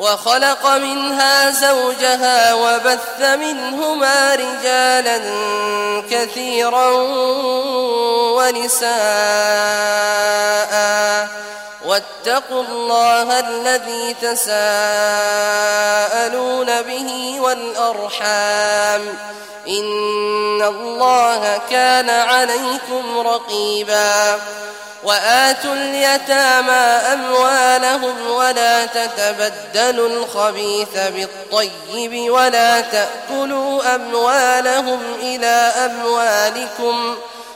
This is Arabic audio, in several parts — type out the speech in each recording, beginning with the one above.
وخلق منها زوجها وبث منهما رجالا كثيرا ونساء. واتقوا الله الذي تساءلون به والأرحام. إن الله كان عليكم رقيباً وآتوا اليتامى أموالهم ولا تتبدلوا الخبيث بالطيب ولا تأكلوا أموالهم إلى أموالكم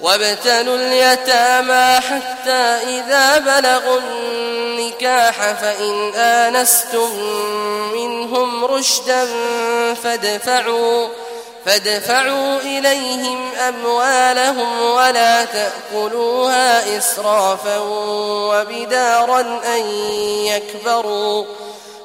وابتلوا اليتامى حتى إذا بلغوا النكاح فإن آنستم منهم رشدا فادفعوا فادفعوا إليهم أموالهم ولا تأكلوها إسرافا وبدارا أن يكبروا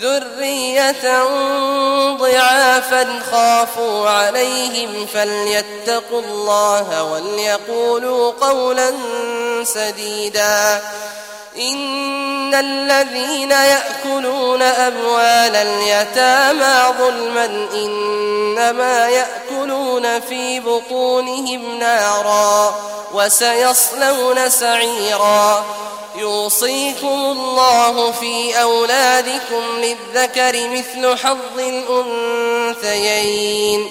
ذرية ضعافا خافوا عليهم فليتقوا الله وليقولوا قولا سديدا إن الذين يأكلون أموال اليتامى ظلما إنما يأكلون في بطونهم نارا وسيصلون سعيرا. يوصيكم الله في أولادكم للذكر مثل حظ الأنثيين.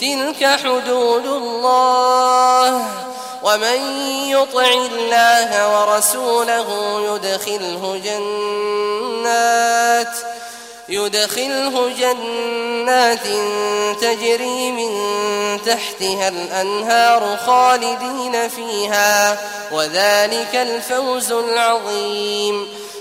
تلك حدود الله. ومن يطع الله ورسوله يدخله جنات يدخله جنات تجري من تحتها الأنهار خالدين فيها وذلك الفوز العظيم.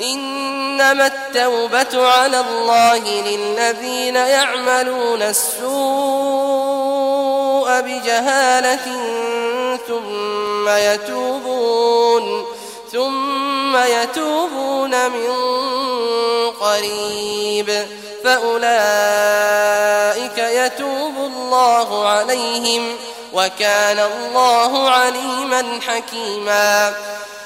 إنما التوبة على الله للذين يعملون السوء بجهالة ثم يتوبون ثم يتوبون من قريب. فأولئك يتوب الله عليهم وكان الله عليما حكيما.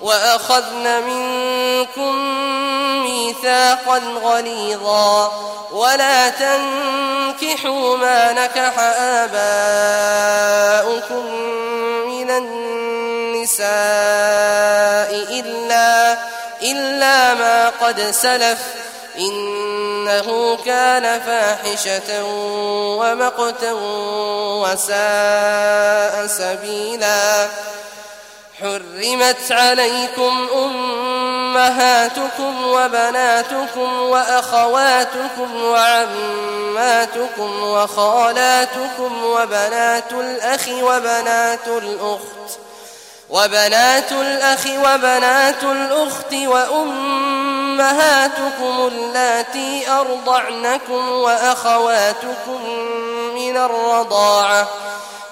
وأخذن منكم ميثاقا غليظا ولا تنكحوا ما نكح آباؤكم من النساء إلا, إلا ما قد سلف إنه كان فاحشة ومقتا وساء سبيلا حرمت عليكم أمهاتكم وبناتكم وأخواتكم وعماتكم وخالاتكم وبنات الأخ وبنات الأخت وبنات الأخ وبنات الأخت وأمهاتكم اللاتي أرضعنكم وأخواتكم من الرضاعة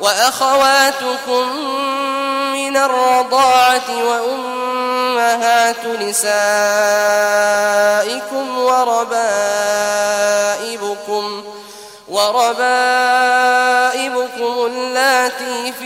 وأخواتكم من الرضاعة وأمهات نسائكم وربائبكم وربائبكم اللاتي في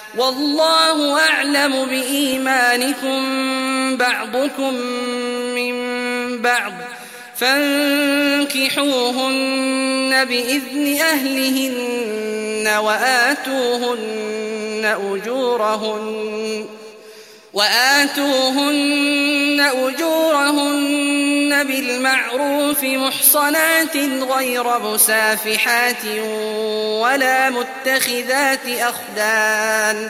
والله أعلم بإيمانكم بعضكم من بعض. فانكحوهن بإذن أهلهن وآتوهن أجورهن. وآتوهن أجورهن بالمعروف محصنات غير مسافحات ولا متخذات أخدان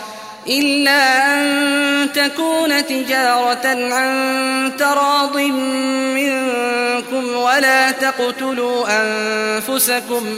إلا أن تكون تجارة عن تراض منكم ولا تقتلوا أنفسكم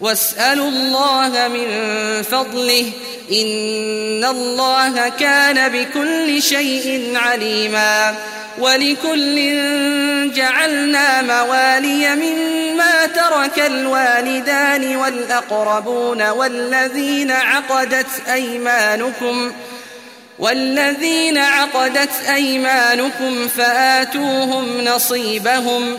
واسألوا الله من فضله إن الله كان بكل شيء عليما ولكل جعلنا موالي مما ترك الوالدان والأقربون والذين عقدت أيمانكم والذين عقدت أيمانكم فآتوهم نصيبهم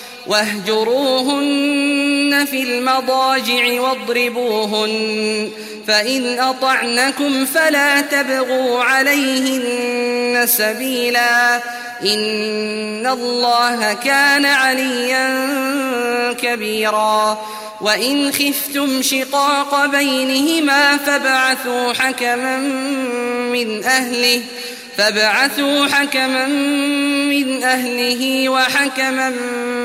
واهجروهن في المضاجع واضربوهن فإن أطعنكم فلا تبغوا عليهن سبيلا. إن الله كان عليا كبيرا. وإن خفتم شقاق بينهما فابعثوا حكما من أهله. فابعثوا حكما من أهله وحكما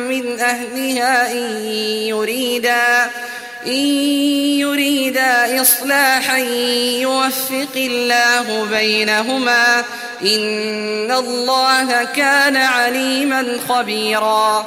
من أهلها إن يريدا إن يريدا إصلاحا يوفق الله بينهما. إن الله كان عليما خبيرا.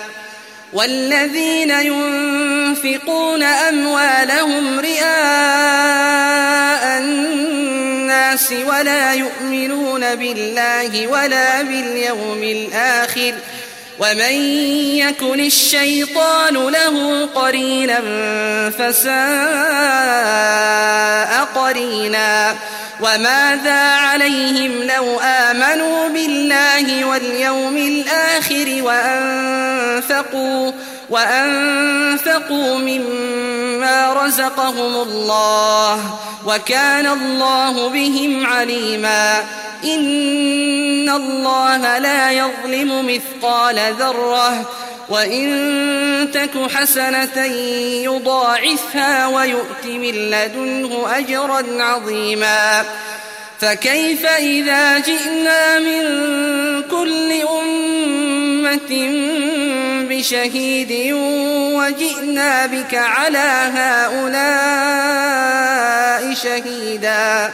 والذين ينفقون أموالهم رئاء الناس ولا يؤمنون بالله ولا باليوم الآخر ومن يكن الشيطان له قرينا فساء قرينا وماذا عليهم لو آمنوا بالله واليوم الآخر وأنفقوا وأنفقوا مما رزقهم الله وكان الله بهم عليما إن الله لا يظلم مثقال ذرة وإن تك حسنة يضاعفها ويؤت من لدنه أجرا عظيما فكيف إذا جئنا من كل أمة بشهيد وجئنا بك على هؤلاء شهيدا؟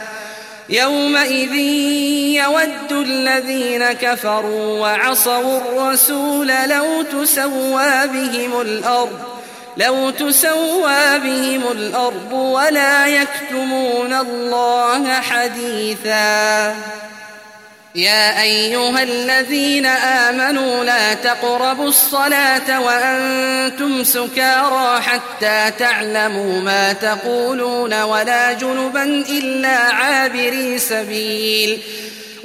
يومئذ يود الذين كفروا وعصوا الرسول لو تسوى بهم الأرض لو تسوى بهم الأرض ولا يكتمون الله حديثا. يا أيها الذين آمنوا لا تقربوا الصلاة وأنتم سكارى حتى تعلموا ما تقولون ولا جنبا إلا عابري سبيل.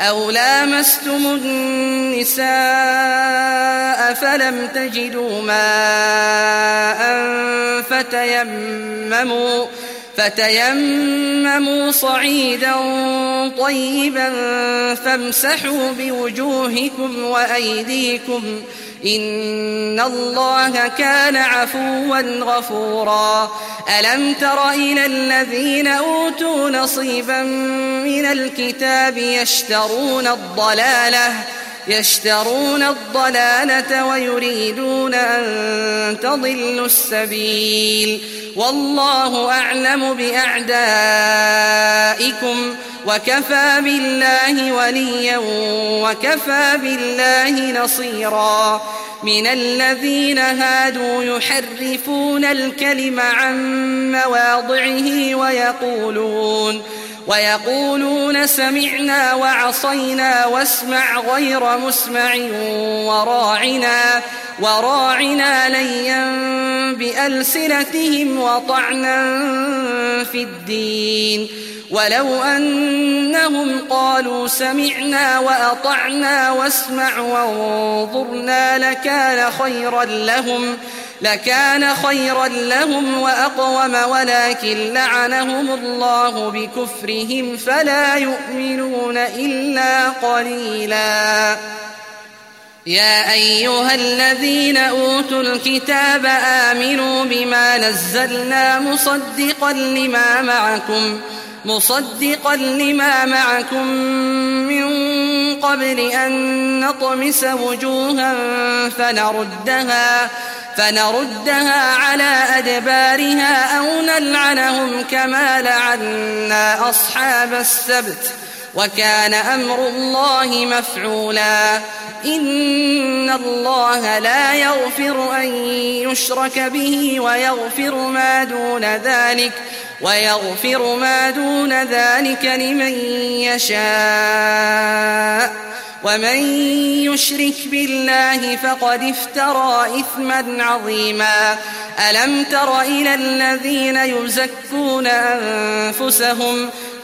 أو لامستم النساء فلم تجدوا ماء فتيمموا فتيمموا صعيدا طيبا فامسحوا بوجوهكم وأيديكم إن الله كان عفوا غفورا. ألم تر إلى الذين أوتوا نصيبا من الكتاب يشترون الضلالة يشترون الضلالة ويريدون أن تضلوا السبيل. والله أعلم بأعدائكم. وكفى بالله وليا وكفى بالله نصيرا. من الذين هادوا يحرفون الكلم عن مواضعه ويقولون ويقولون سمعنا وعصينا واسمع غير مسمع وراعنا وراعنا ليا بألسنتهم وطعنا في الدين ولو أنهم قالوا سمعنا وأطعنا واسمع وانظرنا لكان خيرا لهم لكان خيرا لهم وأقوم ولكن لعنهم الله بكفرهم فلا يؤمنون إلا قليلا. يا أيها الذين أوتوا الكتاب آمنوا بما نزلنا مصدقا لما معكم مصدقا لما معكم من قبل أن نطمس وجوها فنردها فنردها على أدبارها أو نلعنهم كما لعنا أصحاب السبت. وكان أمر الله مفعولا. إن الله لا يغفر أن يشرك به ويغفر ما دون ذلك ويغفر ما دون ذلك لمن يشاء. ومن يشرك بالله فقد افترى إثما عظيما. ألم تر إلى الذين يزكون أنفسهم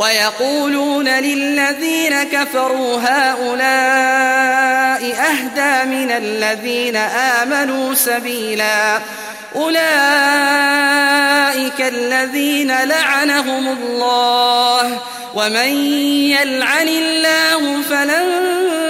ويقولون للذين كفروا هؤلاء أهدى من الذين آمنوا سبيلا. أولئك الذين لعنهم الله. ومن يلعن الله فلن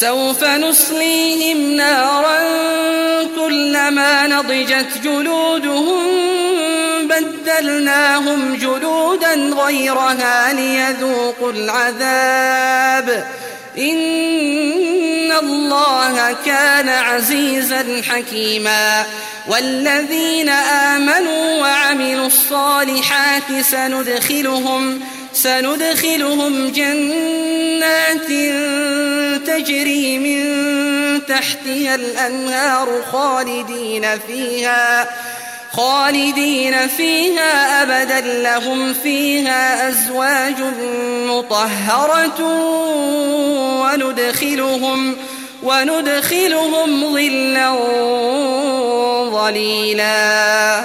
سوف نصليهم نارا كلما نضجت جلودهم بدلناهم جلودا غيرها ليذوقوا العذاب. إن الله كان عزيزا حكيما. والذين آمنوا وعملوا الصالحات سندخلهم سندخلهم جنات تجري من تحتها الأنهار خالدين فيها خالدين فيها أبدا. لهم فيها أزواج مطهرة وندخلهم وندخلهم ظلا ظليلا.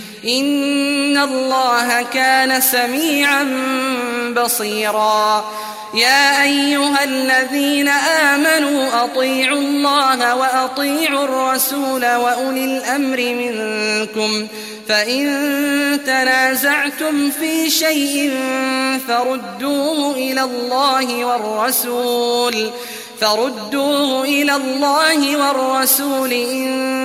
إن الله كان سميعا بصيرا. يا أيها الذين آمنوا أطيعوا الله وأطيعوا الرسول وأولي الأمر منكم. فإن تنازعتم في شيء فردوه إلى الله والرسول. فردوه إلى الله والرسول إن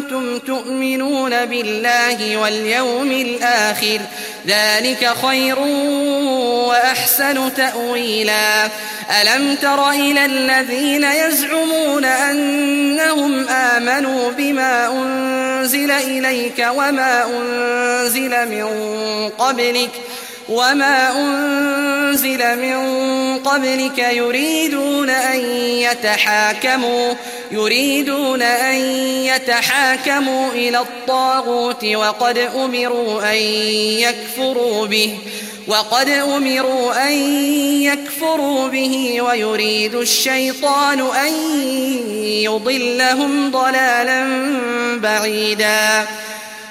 كنتم تؤمنون بالله واليوم الآخر ذلك خير وأحسن تأويلا. ألم تر إلى الذين يزعمون أنهم آمنوا بما أنزل إليك وما أنزل من قبلك وما أنزل من قبلك يريدون أن يتحاكموا يريدون أن يتحاكموا إلى الطاغوت وقد أمروا أن يكفروا به وقد أمروا أن يكفروا به ويريد الشيطان أن يضلهم ضلالا بعيدا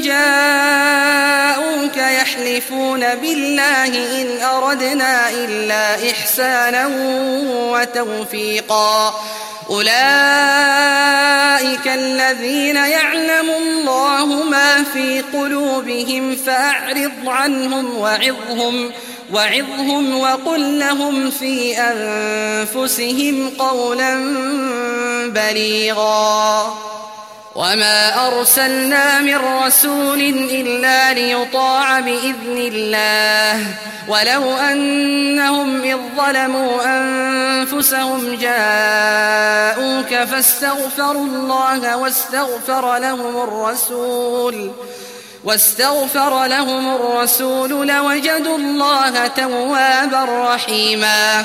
جاءوك يحلفون بالله إن أردنا إلا إحسانا وتوفيقا. أولئك الذين يعلم الله ما في قلوبهم فأعرض عنهم وعظهم وعظهم وقل لهم في أنفسهم قولا بليغا. وما أرسلنا من رسول إلا ليطاع بإذن الله ولو أنهم إذ ظلموا أنفسهم جاءوك فاستغفروا الله واستغفر لهم الرسول واستغفر لهم الرسول لوجدوا الله توابا رحيما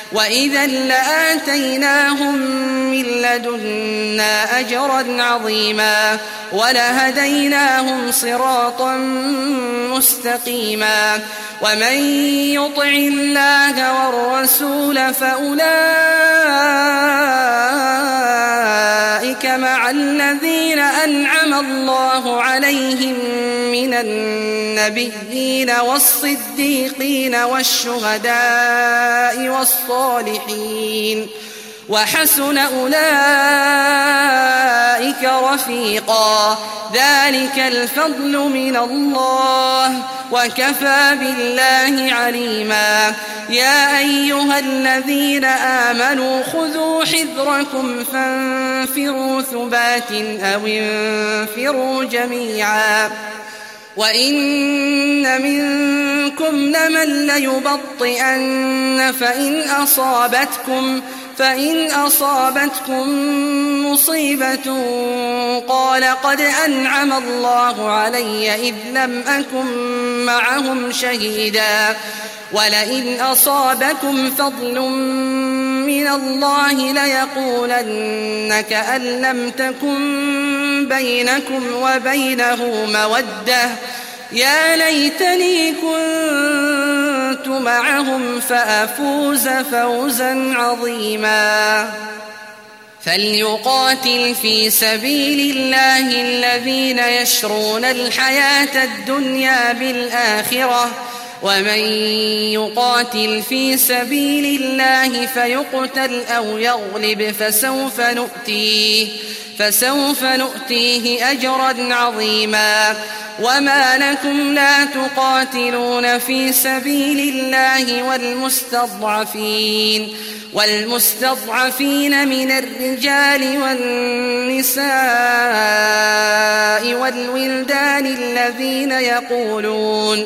وإذا لآتيناهم من لدنا أجرا عظيما ولهديناهم صراطا مستقيما ومن يطع الله والرسول فأولئك مع الذين أنعم الله عليهم من النبيين والصديقين والشهداء والصالحين وحسن أولئك رفيقا. ذلك الفضل من الله. وكفى بالله عليما. يا أيها الذين آمنوا خذوا حذركم فانفروا ثبات أو انفروا جميعا. وإن منكم لمن ليبطئن فإن أصابتكم فإن أصابتكم مصيبة قال قد أنعم الله علي إذ لم أكن معهم شهيدا ولئن أصابكم فضل من الله ليقولن كأن لم تكن بينكم وبينه مودة يا ليتني كنت معهم فأفوز فوزا عظيما. فليقاتل في سبيل الله الذين يشرون الحياة الدنيا بالآخرة. ومن يقاتل في سبيل الله فيقتل أو يغلب فسوف نؤتيه. فسوف نؤتيه أجرا عظيما وما لكم لا تقاتلون في سبيل الله والمستضعفين والمستضعفين من الرجال والنساء والولدان الذين يقولون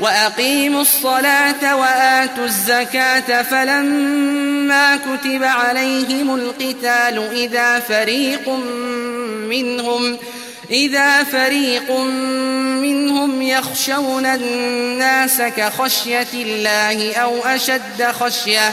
وأقيموا الصلاة وآتوا الزكاة فلما كتب عليهم القتال إذا فريق منهم إذا فريق منهم يخشون الناس كخشية الله أو أشد خشية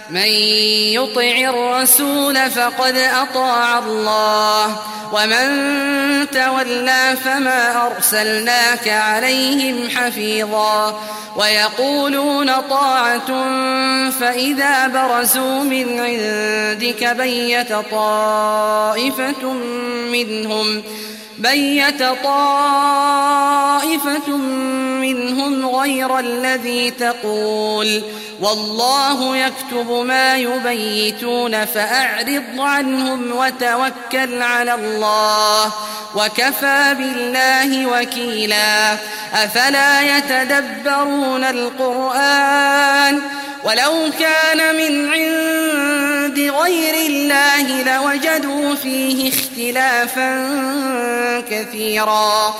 من يطع الرسول فقد أطاع الله ومن تولى فما أرسلناك عليهم حفيظا ويقولون طاعة فإذا برزوا من عندك بيت طائفة منهم. بيت طائفة منهم غير الذي تقول والله يكتب ما يبيتون فأعرض عنهم وتوكل على الله وكفى بالله وكيلا أفلا يتدبرون القرآن ولو كان من عند غير الله لوجدوا فيه اختلافا كثيرا.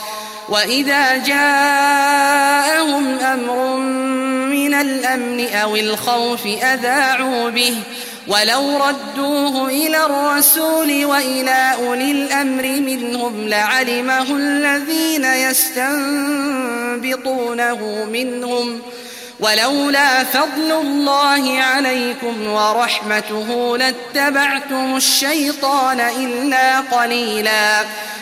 وإذا جاءهم أمر من الأمن أو الخوف أذاعوا به. ولو ردوه إلى الرسول وإلى أولي الأمر منهم لعلمه الذين يستنبطونه منهم ۖ. ولولا فضل الله عليكم ورحمته لاتبعتم الشيطان إلا قليلا.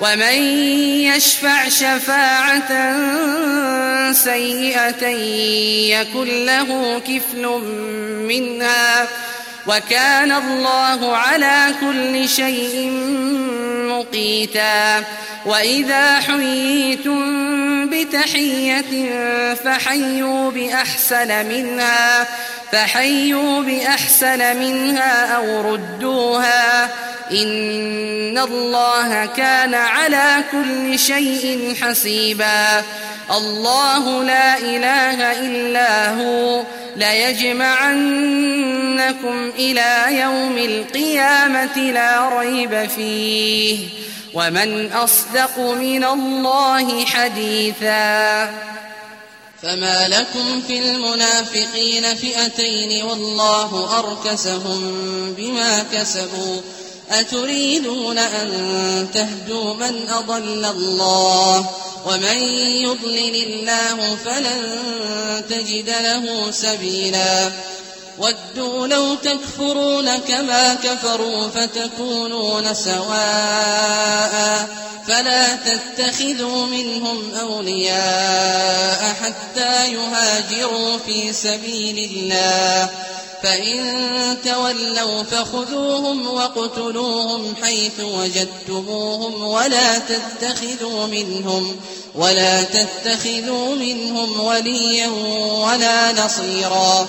ومن يشفع شفاعة سيئة يكن له كفل منها وكان الله على كل شيء مقيتا. وإذا حييتم بتحية فحيوا بأحسن منها فحيوا بأحسن منها أو ردوها. إن الله كان على كل شيء حسيبا. الله لا إله إلا هو. ليجمعنكم إلى يوم القيامة لا ريب فيه. ومن أصدق من الله حديثا. فما لكم في المنافقين فئتين والله أركسهم بما كسبوا. أتريدون أن تهدوا من أضل الله؟ ومن يضلل الله فلن تجد له سبيلا. ودوا لو تكفرون كما كفروا فتكونون سواء فلا تتخذوا منهم أولياء حتى يهاجروا في سبيل الله. فإن تولوا فخذوهم واقتلوهم حيث وجدتموهم ولا تتخذوا منهم ولا تتخذوا منهم وليا ولا نصيرا.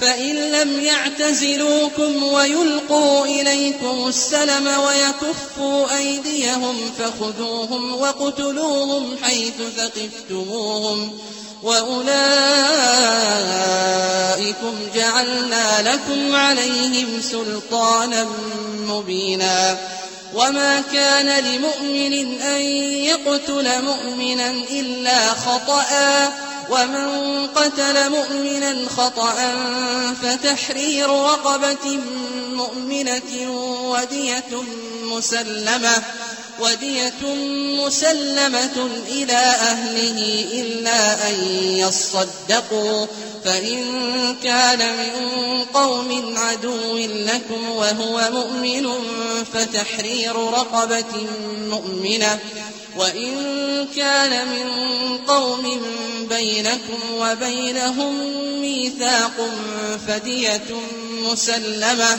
فإن لم يعتزلوكم ويلقوا إليكم السلم ويكفوا أيديهم فخذوهم وقتلوهم حيث ثقفتموهم وأولئكم جعلنا لكم عليهم سلطانا مبينا وما كان لمؤمن أن يقتل مؤمنا إلا خطأ ومن قتل مؤمنا خطأ فتحرير رقبة مؤمنة ودية مسلمة ودية مسلمة إلى أهله إلا أن يصدقوا. فإن كان من قوم عدو لكم وهو مؤمن فتحرير رقبة مؤمنة. وإن كان من قوم بينكم وبينهم ميثاق فدية مسلمة.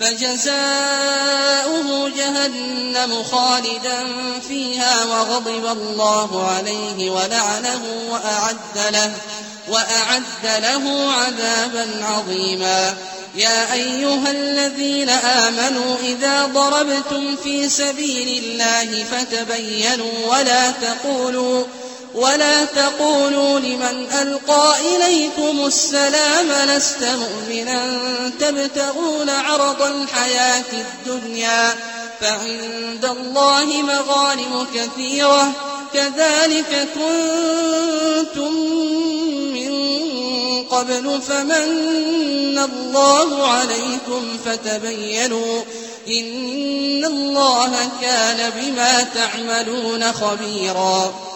فجزاؤه جهنم خالدا فيها وغضب الله عليه ولعنه وأعد له وأعد له عذابا عظيما. يا أيها الذين آمنوا إذا ضربتم في سبيل الله فتبينوا ولا تقولوا ولا تقولوا لمن ألقى إليكم السلام لست مؤمنا. تبتغون عرض الحياة الدنيا فعند الله مغانم كثيرة. كذلك كنتم من قبل فمن الله عليكم فتبينوا. إن الله كان بما تعملون خبيراً.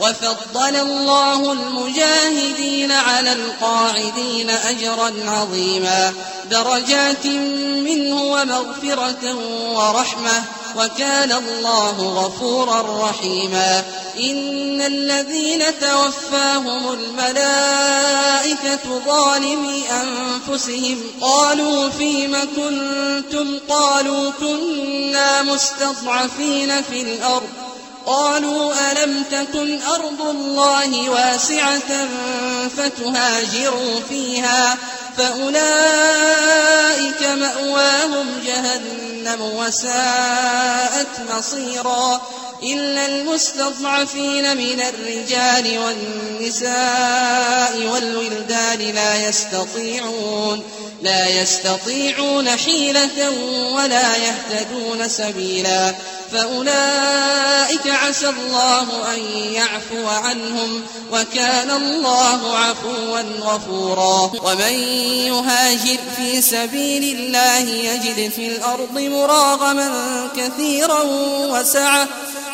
وفضل الله المجاهدين على القاعدين أجرا عظيما. درجات منه ومغفرة ورحمة. وكان الله غفورا رحيما. إن الذين توفاهم الملائكة ظالمي أنفسهم. قالوا فيم كنتم؟ قالوا كنا مستضعفين في الأرض. قالوا ألم تكن أرض الله واسعة فتهاجروا فيها فأولئك مأواهم جهنم وساءت مصيرا إلا المستضعفين من الرجال والنساء والولدان لا يستطيعون لا يستطيعون حيلة ولا يهتدون سبيلا. فأولئك عسى الله أن يعفو عنهم وكان الله عفوا غفورا. ومن يهاجر في سبيل الله يجد في الأرض مراغما كثيرا وسعة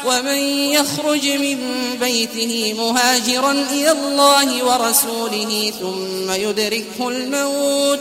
ومن يخرج من بيته مهاجرا إلى الله ورسوله ثم يدركه الموت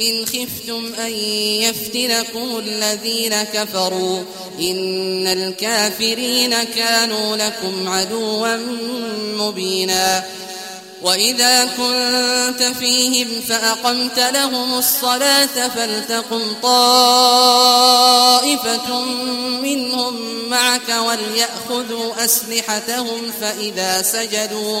إن خفتم أن يفتنكم الذين كفروا إن الكافرين كانوا لكم عدوا مبينا وإذا كنت فيهم فأقمت لهم الصلاة فلتقم طائفة منهم معك وليأخذوا أسلحتهم فإذا سجدوا فإذا سجدوا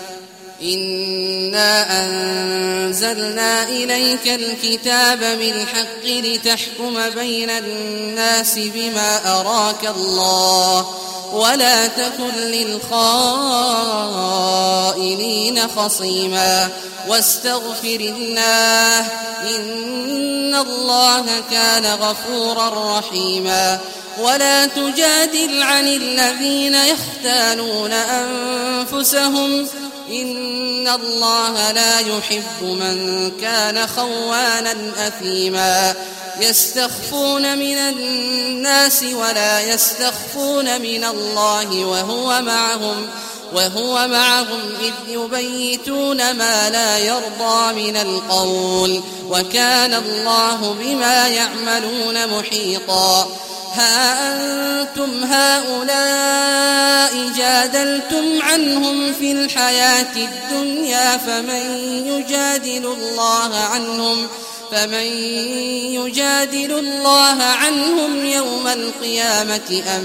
إنا أنزلنا إليك الكتاب بالحق لتحكم بين الناس بما أراك الله ولا تكن للخائنين خصيما واستغفر الله إن الله كان غفورا رحيما ولا تجادل عن الذين يختانون أنفسهم إن الله لا يحب من كان خوانا أثيما. يستخفون من الناس ولا يستخفون من الله وهو معهم وهو معهم إذ يبيتون ما لا يرضى من القول وكان الله بما يعملون محيطا. ها أنتم هؤلاء جادلتم عنهم في الحياة الدنيا فمن يجادل الله عنهم فمن يجادل الله عنهم يوم القيامة أم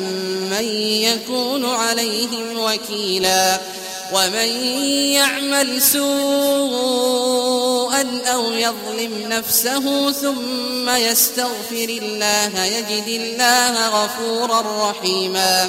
من يكون عليهم وكيلا ومن يعمل سوءا أو يظلم نفسه ثم يستغفر الله يجد الله غفورا رحيما.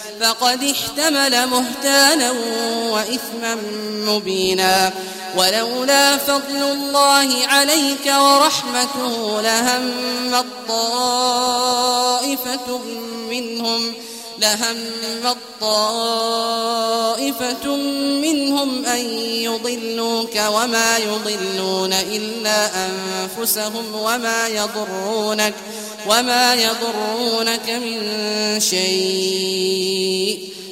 فقد احتمل مهتانا وإثما مبينا. ولولا فضل الله عليك ورحمته لهم الطائفة منهم. لهم طائفة منهم أن يضلوك وما يضلون إلا أنفسهم وما يضرونك وما يضرونك من شيء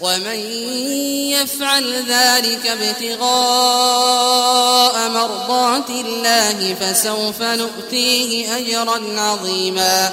ومن يفعل ذلك ابتغاء مرضات الله فسوف نؤتيه أجرا عظيما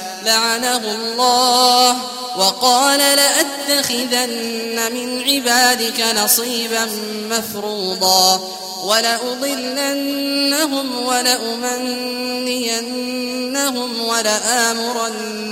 لعنه الله وقال لأتخذن من عبادك نصيبا مفروضا ولأضلنهم ولأمنينهم ولآمرنهم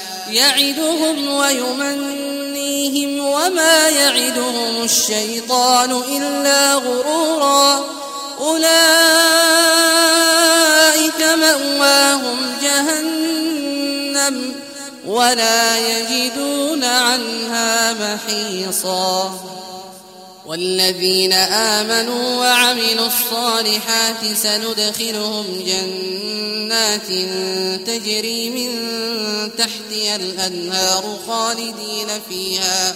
يعدهم ويمنيهم وما يعدهم الشيطان إلا غرورا. أولئك مأواهم جهنم ولا يجدون عنها محيصا. والذين آمنوا وعملوا الصالحات سندخلهم جنات تجري من تحتها الأنهار خالدين فيها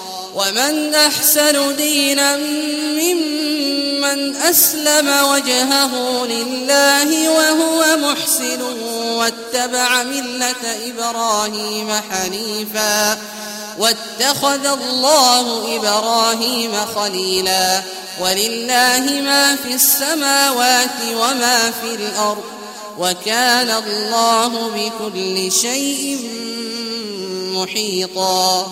ومن أحسن دينا ممن أسلم وجهه لله وهو محسن واتبع ملة إبراهيم حنيفا واتخذ الله إبراهيم خليلا ولله ما في السماوات وما في الأرض وكان الله بكل شيء محيطا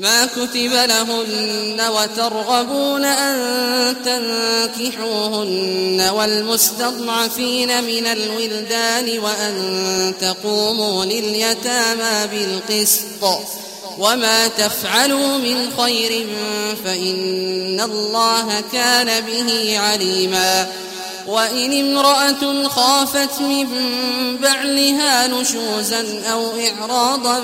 ما كتب لهن وترغبون أن تنكحوهن والمستضعفين من الولدان وأن تقوموا لليتامى بالقسط وما تفعلوا من خير فإن الله كان به عليما وإن امرأة خافت من بعلها نشوزا أو إعراضا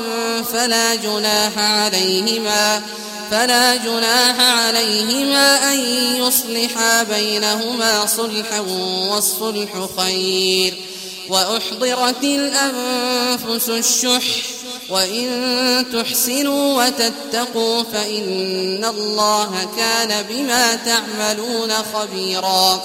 فلا جناح عليهما فلا جناح عليهما أن يصلحا بينهما صلحا والصلح خير. وأحضرت الأنفس الشح وإن تحسنوا وتتقوا فإن الله كان بما تعملون خبيرا.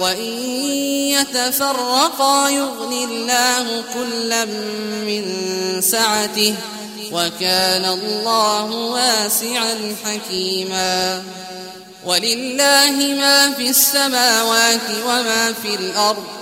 وإن يتفرقا يغني الله كلا من سعته وكان الله واسعا حكيما. ولله ما في السماوات وما في الأرض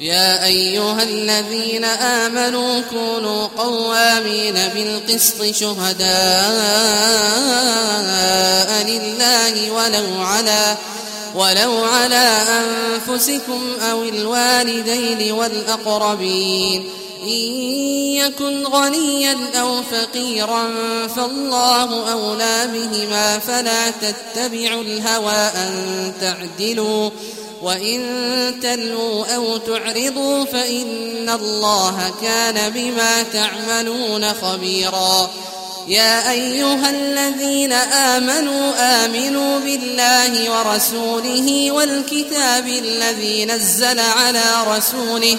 يا أيها الذين آمنوا كونوا قوامين بالقسط شهداء لله ولو على ولو على أنفسكم أو الوالدين والأقربين إن يكن غنيا أو فقيرا فالله أولى بهما فلا تتبعوا الهوى أن تعدلوا وإن تلوا أو تعرضوا فإن الله كان بما تعملون خبيرا يا أيها الذين آمنوا آمنوا بالله ورسوله والكتاب الذي نزل على رسوله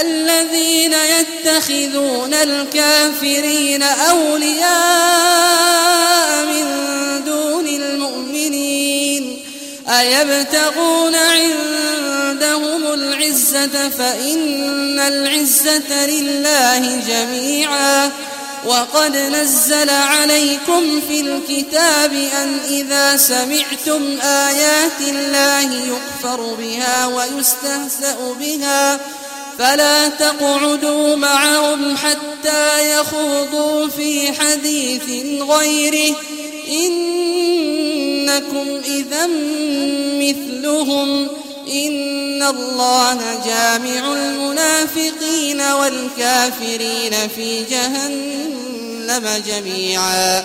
الذين يتخذون الكافرين أولياء من دون المؤمنين أيبتغون عندهم العزة فإن العزة لله جميعا وقد نزل عليكم في الكتاب أن إذا سمعتم آيات الله يكفر بها ويستهزأ بها فلا تقعدوا معهم حتى يخوضوا في حديث غيره. إنكم إذا مثلهم. إن الله جامع المنافقين والكافرين في جهنم جميعا.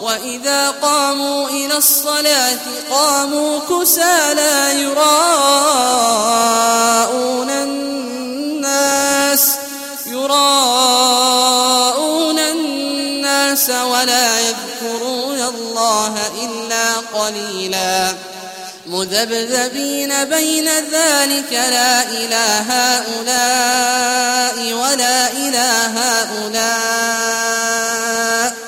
وإذا قاموا إلى الصلاة قاموا كسى لا يراءون الناس يراءون الناس ولا يذكرون الله إلا قليلا. مذبذبين بين ذلك لا إله هؤلاء ولا إله هؤلاء.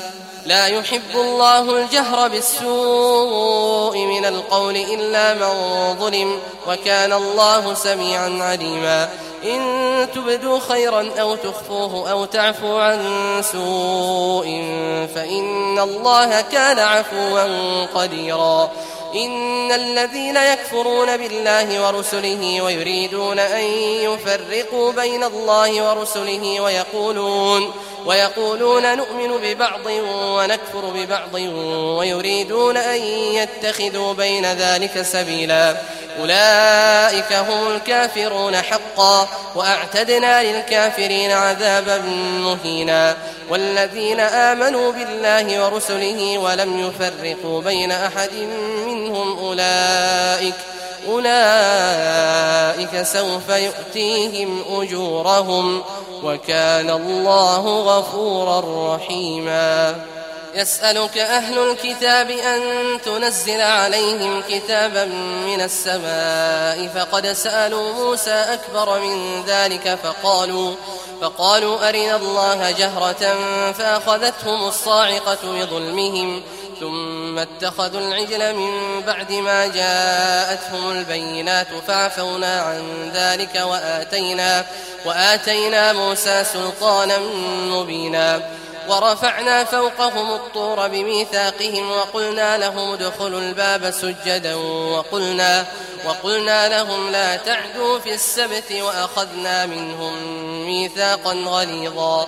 لا يحب الله الجهر بالسوء من القول إلا من ظلم وكان الله سميعا عليما. إن تبدوا خيرا أو تخفوه أو تعفو عن سوء فإن الله كان عفوا قديرا. إن الذين يكفرون بالله ورسله ويريدون أن يفرقوا بين الله ورسله ويقولون ويقولون نؤمن ببعض ونكفر ببعض ويريدون أن يتخذوا بين ذلك سبيلا. أولئك هم الكافرون حقا وأعتدنا للكافرين عذابا مهينا. والذين آمنوا بالله ورسله ولم يفرقوا بين أحد منهم أولئك. أولئك سوف يؤتيهم أجورهم وكان الله غفورا رحيما. يسألك أهل الكتاب أن تنزل عليهم كتابا من السماء فقد سألوا موسى أكبر من ذلك فقالوا فقالوا أرنا الله جهرة فأخذتهم الصاعقة بظلمهم ثم اتخذوا العجل من بعد ما جاءتهم البينات فعفونا عن ذلك وآتينا وآتينا موسى سلطانا مبينا ورفعنا فوقهم الطور بميثاقهم وقلنا لهم ادخلوا الباب سجدا وقلنا وقلنا لهم لا تعدوا في السبت وأخذنا منهم ميثاقا غليظا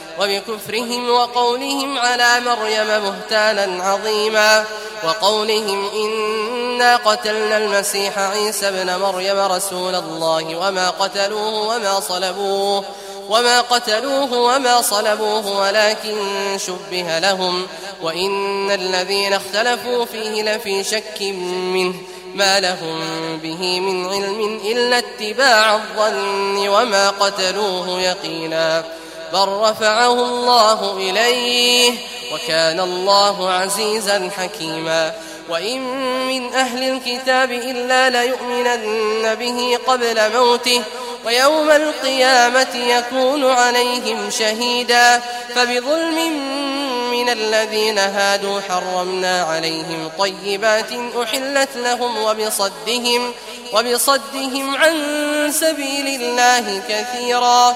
وبكفرهم وقولهم على مريم بهتانا عظيما وقولهم إنا قتلنا المسيح عيسى ابن مريم رسول الله وما قتلوه وما صلبوه وما قتلوه وما صلبوه ولكن شبه لهم وإن الذين اختلفوا فيه لفي شك منه ما لهم به من علم إلا اتباع الظن وما قتلوه يقينا بل رفعه الله إليه وكان الله عزيزا حكيما. وإن من أهل الكتاب إلا ليؤمنن به قبل موته ويوم القيامة يكون عليهم شهيدا. فبظلم من الذين هادوا حرمنا عليهم طيبات أحلت لهم وبصدهم وبصدهم عن سبيل الله كثيرا.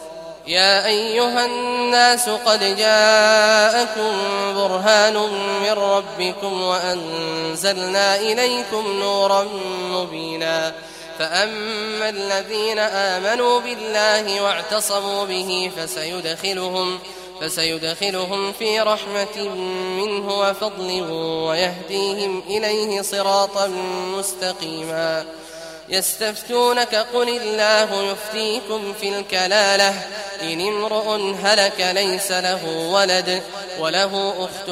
يا أيها الناس قد جاءكم برهان من ربكم وأنزلنا إليكم نورا مبينا. فأما الذين آمنوا بالله واعتصموا به فسيدخلهم فسيدخلهم في رحمة منه وفضل ويهديهم إليه صراطا مستقيما. يستفتونك قل الله يفتيكم في الكلالة. إن امرؤ هلك ليس له ولد وله أخت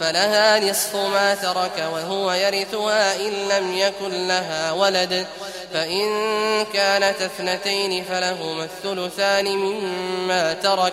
فلها نصف ما ترك وهو يرثها إن لم يكن لها ولد. فإن كانت اثنتين فلهما الثلثان مما ترك.